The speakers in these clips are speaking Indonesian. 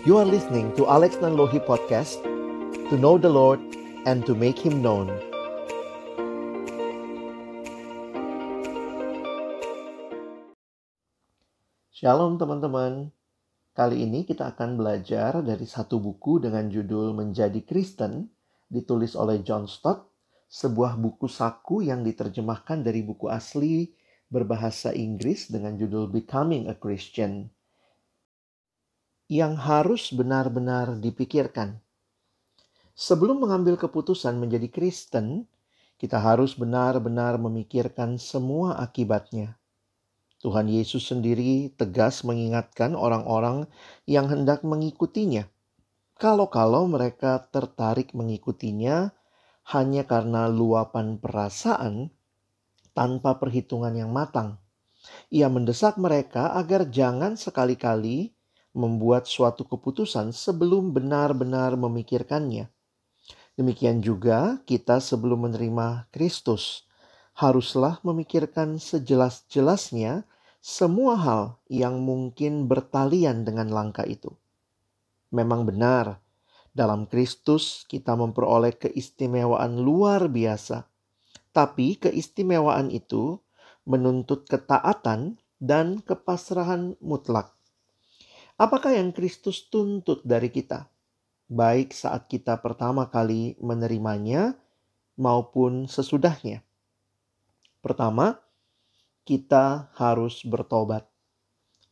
You are listening to Alex Nanlohi Podcast To know the Lord and to make Him known. Shalom teman-teman. Kali ini kita akan belajar dari satu buku dengan judul Menjadi Kristen Ditulis oleh John Stott Sebuah buku saku yang diterjemahkan dari buku asli berbahasa Inggris dengan judul Becoming a Christian yang harus benar-benar dipikirkan. Sebelum mengambil keputusan menjadi Kristen, kita harus benar-benar memikirkan semua akibatnya. Tuhan Yesus sendiri tegas mengingatkan orang-orang yang hendak mengikutinya. Kalau-kalau mereka tertarik mengikutinya hanya karena luapan perasaan tanpa perhitungan yang matang. Ia mendesak mereka agar jangan sekali-kali membuat suatu keputusan sebelum benar-benar memikirkannya. Demikian juga kita sebelum menerima Kristus haruslah memikirkan sejelas-jelasnya semua hal yang mungkin bertalian dengan langkah itu. Memang benar, dalam Kristus kita memperoleh keistimewaan luar biasa. Tapi keistimewaan itu menuntut ketaatan dan kepasrahan mutlak. Apakah yang Kristus tuntut dari kita? Baik saat kita pertama kali menerimanya maupun sesudahnya. Pertama, kita harus bertobat.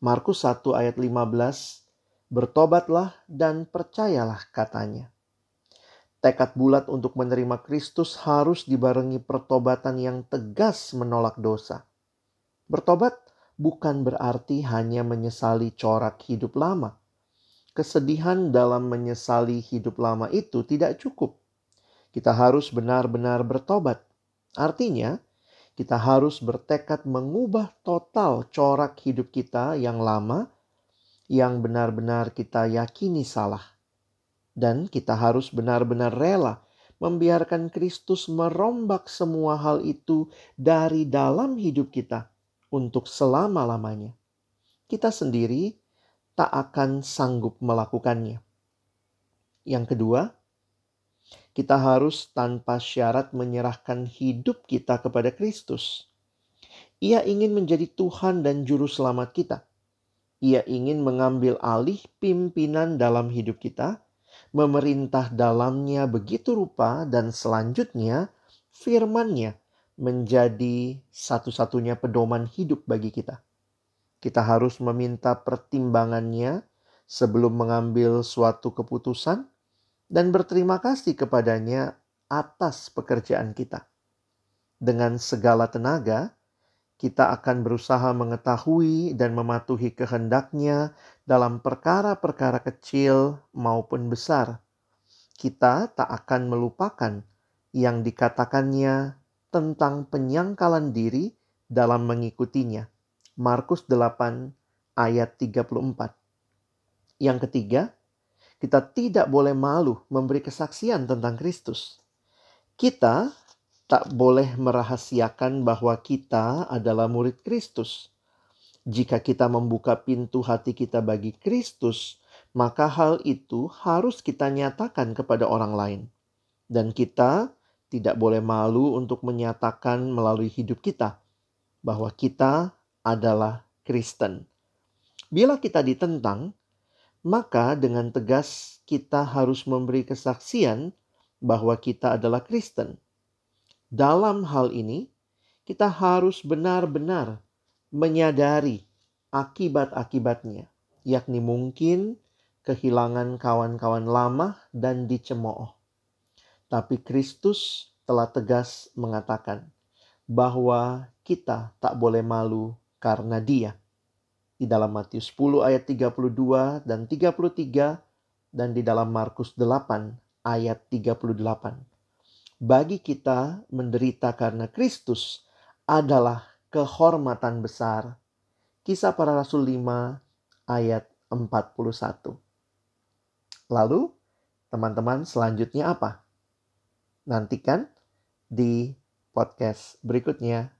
Markus 1 ayat 15, bertobatlah dan percayalah katanya. Tekad bulat untuk menerima Kristus harus dibarengi pertobatan yang tegas menolak dosa. Bertobat bukan berarti hanya menyesali corak hidup lama. Kesedihan dalam menyesali hidup lama itu tidak cukup. Kita harus benar-benar bertobat. Artinya, kita harus bertekad mengubah total corak hidup kita yang lama, yang benar-benar kita yakini salah. Dan kita harus benar-benar rela membiarkan Kristus merombak semua hal itu dari dalam hidup kita untuk selama-lamanya. Kita sendiri tak akan sanggup melakukannya. Yang kedua, kita harus tanpa syarat menyerahkan hidup kita kepada Kristus. Ia ingin menjadi Tuhan dan Juru Selamat kita. Ia ingin mengambil alih pimpinan dalam hidup kita, memerintah dalamnya begitu rupa, dan selanjutnya firman-Nya menjadi satu-satunya pedoman hidup bagi kita. Kita harus meminta pertimbangannya sebelum mengambil suatu keputusan dan berterima kasih kepadanya atas pekerjaan kita. Dengan segala tenaga, kita akan berusaha mengetahui dan mematuhi kehendaknya dalam perkara-perkara kecil maupun besar. Kita tak akan melupakan yang dikatakannya tentang penyangkalan diri dalam mengikutinya. Markus 8 ayat 34. Yang ketiga, kita tidak boleh malu memberi kesaksian tentang Kristus. Kita tak boleh merahasiakan bahwa kita adalah murid Kristus. Jika kita membuka pintu hati kita bagi Kristus, maka hal itu harus kita nyatakan kepada orang lain. Dan kita tidak boleh malu untuk menyatakan melalui hidup kita bahwa kita adalah Kristen. Bila kita ditentang, maka dengan tegas kita harus memberi kesaksian bahwa kita adalah Kristen. Dalam hal ini, kita harus benar-benar menyadari akibat-akibatnya, yakni mungkin kehilangan kawan-kawan lama dan dicemooh. Tapi Kristus telah tegas mengatakan bahwa kita tak boleh malu karena dia. Di dalam Matius 10 ayat 32 dan 33 dan di dalam Markus 8 ayat 38. Bagi kita menderita karena Kristus adalah kehormatan besar. Kisah para Rasul 5 ayat 41. Lalu, teman-teman selanjutnya apa? Nantikan di podcast berikutnya.